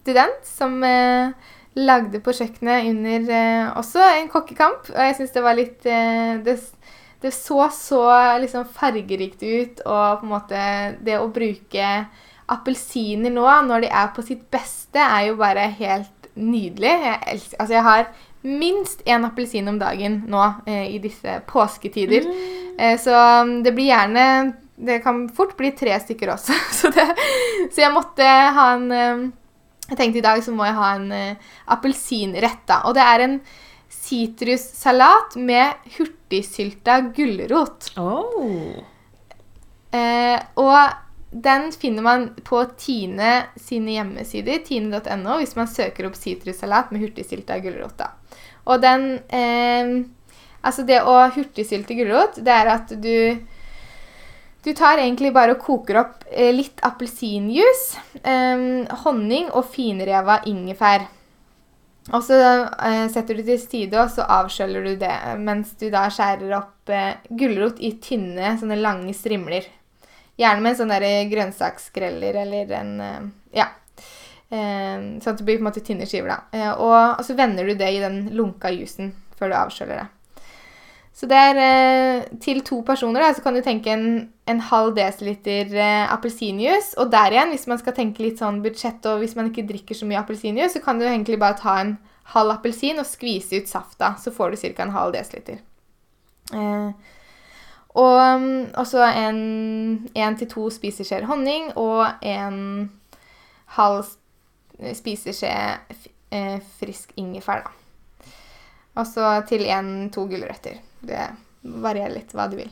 student som eh, lagde på kjøkkenet under eh, også en kokkekamp. Og jeg syns det var litt eh, det, det så så liksom fargerikt ut, og på en måte det å bruke appelsiner nå, når de er på sitt beste, er jo bare helt nydelig. Jeg elsker Altså, jeg har minst én appelsin om dagen nå eh, i disse påsketider. Eh, så um, det blir gjerne Det kan fort bli tre stykker også. (laughs) så, det, så jeg måtte ha en eh, Jeg tenkte i dag så må jeg ha en uh, appelsinrett, da. Og det er en sitrussalat med hurtigsylta gulrot. Oh. Uh, og den finner man på Tine sine hjemmesider, tine.no, hvis man søker opp sitrussalat med hurtigsylta gulrot. da. Og den eh, Altså, det å hurtigsylte gulrot, det er at du du tar egentlig bare og koker opp eh, litt appelsinjuice, eh, honning og finreva ingefær. Og så eh, setter du til side, og så avskjøller du det, mens du da skjærer opp eh, gulrot i tynne, sånne lange strimler. Gjerne med en sånn der eller en eh, Ja. Eh, sånn at det blir på en måte tynne skiver, da. Eh, og, og så vender du det i den lunka juicen før du avskjøller det. Så det er eh, til to personer, da, så kan du tenke en, en halv desiliter eh, appelsinjuice. Og der igjen, hvis man skal tenke litt sånn budsjett, og hvis man ikke drikker så mye appelsinjuice, så kan du egentlig bare ta en halv appelsin og skvise ut safta. Så får du ca. en halv desiliter. Eh, og mm, også en én til to spiseskjeer honning og en halv sp- spiseskje eh, frisk ingefær, da. Og så til en-to gulrøtter. Det varierer litt hva du vil.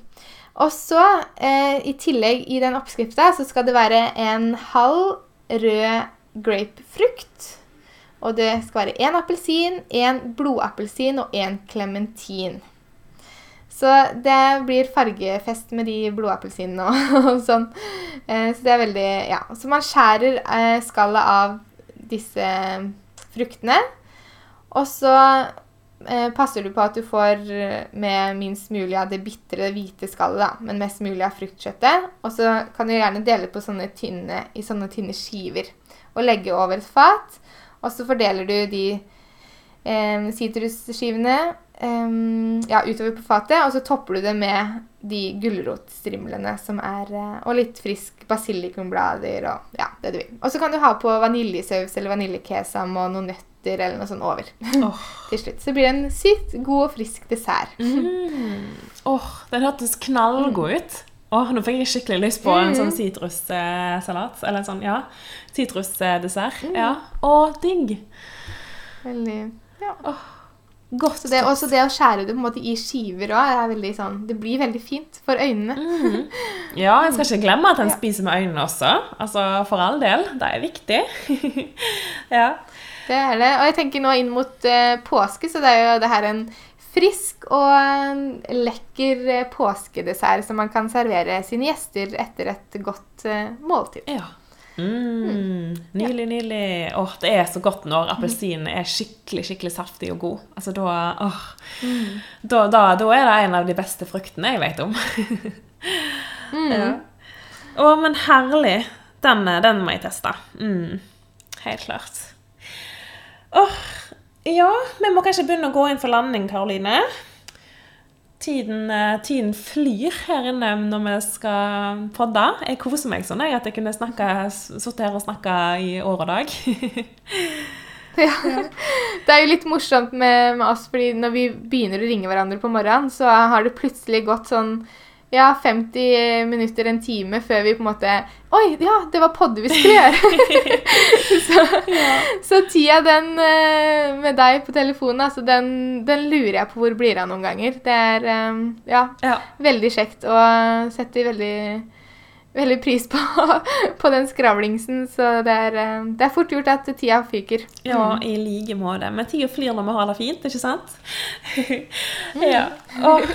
Og så, eh, i tillegg i den oppskrifta, så skal det være en halv rød grapefrukt. Og det skal være én appelsin, én blodappelsin og én klementin. Så det blir fargefest med de blodappelsinene og, (laughs) og sånn. Eh, så det er veldig Ja. Så man skjærer eh, skallet av disse fruktene. Og så passer du på at du får eh, med minst mulig av det bitre, hvite skallet, da, men mest mulig av fruktkjøttet. Og så kan du gjerne dele på sånne tynne, i sånne tynne skiver og legge over et fat. Og så fordeler du de eh, sitrusskivene eh, ja, utover på fatet, og så topper du det med de gulrotstrimlene som er eh, Og litt frisk basilikumblader og ja, det du vil. Og så kan du ha på vaniljesaus eller vaniljekesam og noen nøtter eller noe sånt over. Oh. (laughs) Til slutt. Så blir det en sykt god og frisk dessert. Mm. Åh, den hørtes knallgod ut. Åh, nå fikk jeg skikkelig lyst på en Mm. sånn sitrussalat. Eller en sånn, ja, sitrusdessert. Mm. Ja. Å, digg. Veldig ja. Godt. Så det, også det å skjære det på en måte i skiver òg, sånn Det blir veldig fint for øynene. Mm. Ja, jeg skal ikke glemme at en (laughs) Ja. spiser med øynene også. Altså, For all del. Det er viktig. (laughs) ja. Det er det. Og jeg tenker nå inn mot eh, påske, så det er jo det her en frisk og eh, lekker eh, påskedessert som man kan servere sine gjester etter et godt måltid. Ja. Mm, nydelig, nydelig. Åh, det er så godt når appelsinen er skikkelig skikkelig saftig og god. Altså, da, åh, da, da, da er det en av de beste fruktene jeg vet om. (laughs) ja. Å, men herlig. Den, den må jeg teste. Mm, helt klart. Åh, ja, vi må kanskje begynne å gå inn for landing, Karoline. Tiden, eh, tiden flyr her inne når vi skal podde. Jeg koser meg sånn jeg, at jeg kunne sittet her og snakka i år og dag. (laughs) Ja. Det er jo litt morsomt med, med oss, fordi når vi begynner å ringe hverandre på morgenen, så har det plutselig gått sånn ja, 50 minutter, en time, før vi på en måte Oi, ja, det var podde vi skulle gjøre! (laughs) så, så tida, den eh, med deg på telefonen, altså, den, den lurer jeg på hvor blir av noen ganger. Det er eh, ja, Ja. veldig kjekt og setter veldig, veldig pris på, (laughs) på den skravlingsen. Så det er, eh, det er fort gjort at tida fyker. Ja, i like måte. Men tida flyr når vi har det fint, ikke sant? (laughs) ja. Og,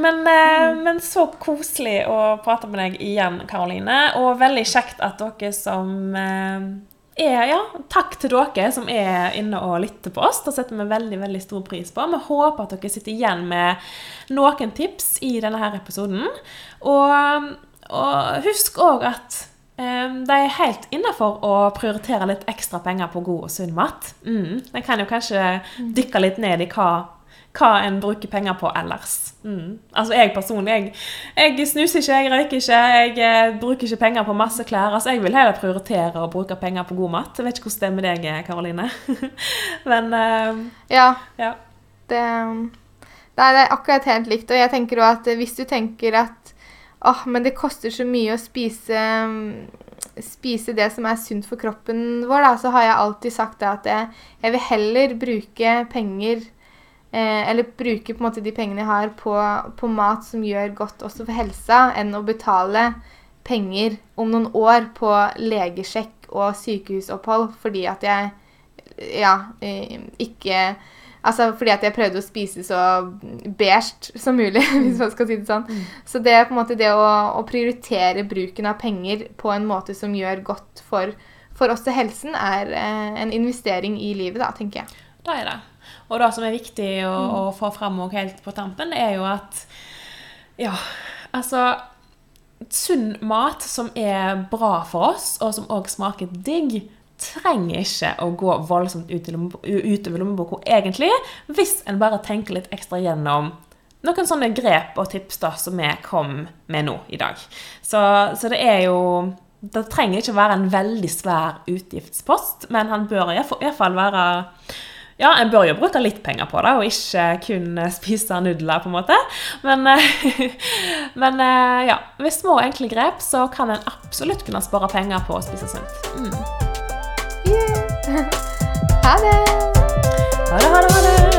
men, eh, men så koselig å prate med deg igjen, Karoline. Og veldig kjekt at dere som eh, er, ja, Takk til dere som er inne og lytter på oss. Det setter vi veldig veldig stor pris på. Vi håper at dere sitter igjen med noen tips i denne her episoden. Og, og husk òg at Um, det er helt innafor å prioritere litt ekstra penger på god og sunn mat. Mm. En kan jo kanskje dykke litt ned i hva, hva en bruker penger på ellers. Mm. Altså Jeg personlig, jeg, jeg snuser ikke, jeg røyker ikke, jeg eh, bruker ikke penger på masse klær. Altså Jeg vil heller prioritere å bruke penger på god mat. Jeg vet ikke hvordan det er med deg, Karoline. (laughs) Men eh, Ja, ja. det, det er akkurat helt likt. Og jeg tenker også at hvis du tenker at åh, men det koster så mye å spise, spise det som er sunt for kroppen vår, da, så har jeg alltid sagt at jeg, jeg vil heller bruke penger eh, Eller bruke på en måte de pengene jeg har, på, på mat som gjør godt også for helsa, enn å betale penger om noen år på legesjekk og sykehusopphold fordi at jeg ja, eh, ikke Altså fordi at jeg prøvde å spise så beige som mulig, (laughs) hvis man skal si det sånn. Så det er på en måte det å, å prioritere bruken av penger på en måte som gjør godt for, for oss til helsen, er eh, en investering i livet, da, tenker jeg. Det er det. Og det som er viktig å, å få fram òg helt på tampen, er jo at Ja, altså Sunn mat som er bra for oss, og som òg smaker digg, trenger ikke å gå voldsomt utover lommeboka, egentlig, hvis en bare tenker litt ekstra gjennom noen sånne grep og tips da, som vi kom med nå i dag. Så, så det er jo Det trenger ikke være en veldig svær utgiftspost, men han bør iallfall være ja, en bør jo bruke litt penger på det, og ikke kun spise nudler, på en måte. Men, (laughs) men eh, ja, ved små, enkle grep så kan en absolutt kunne spare penger på å spise sunt. Mm. Yeah. (laughs) ha det! Ha det, ha det, ha det!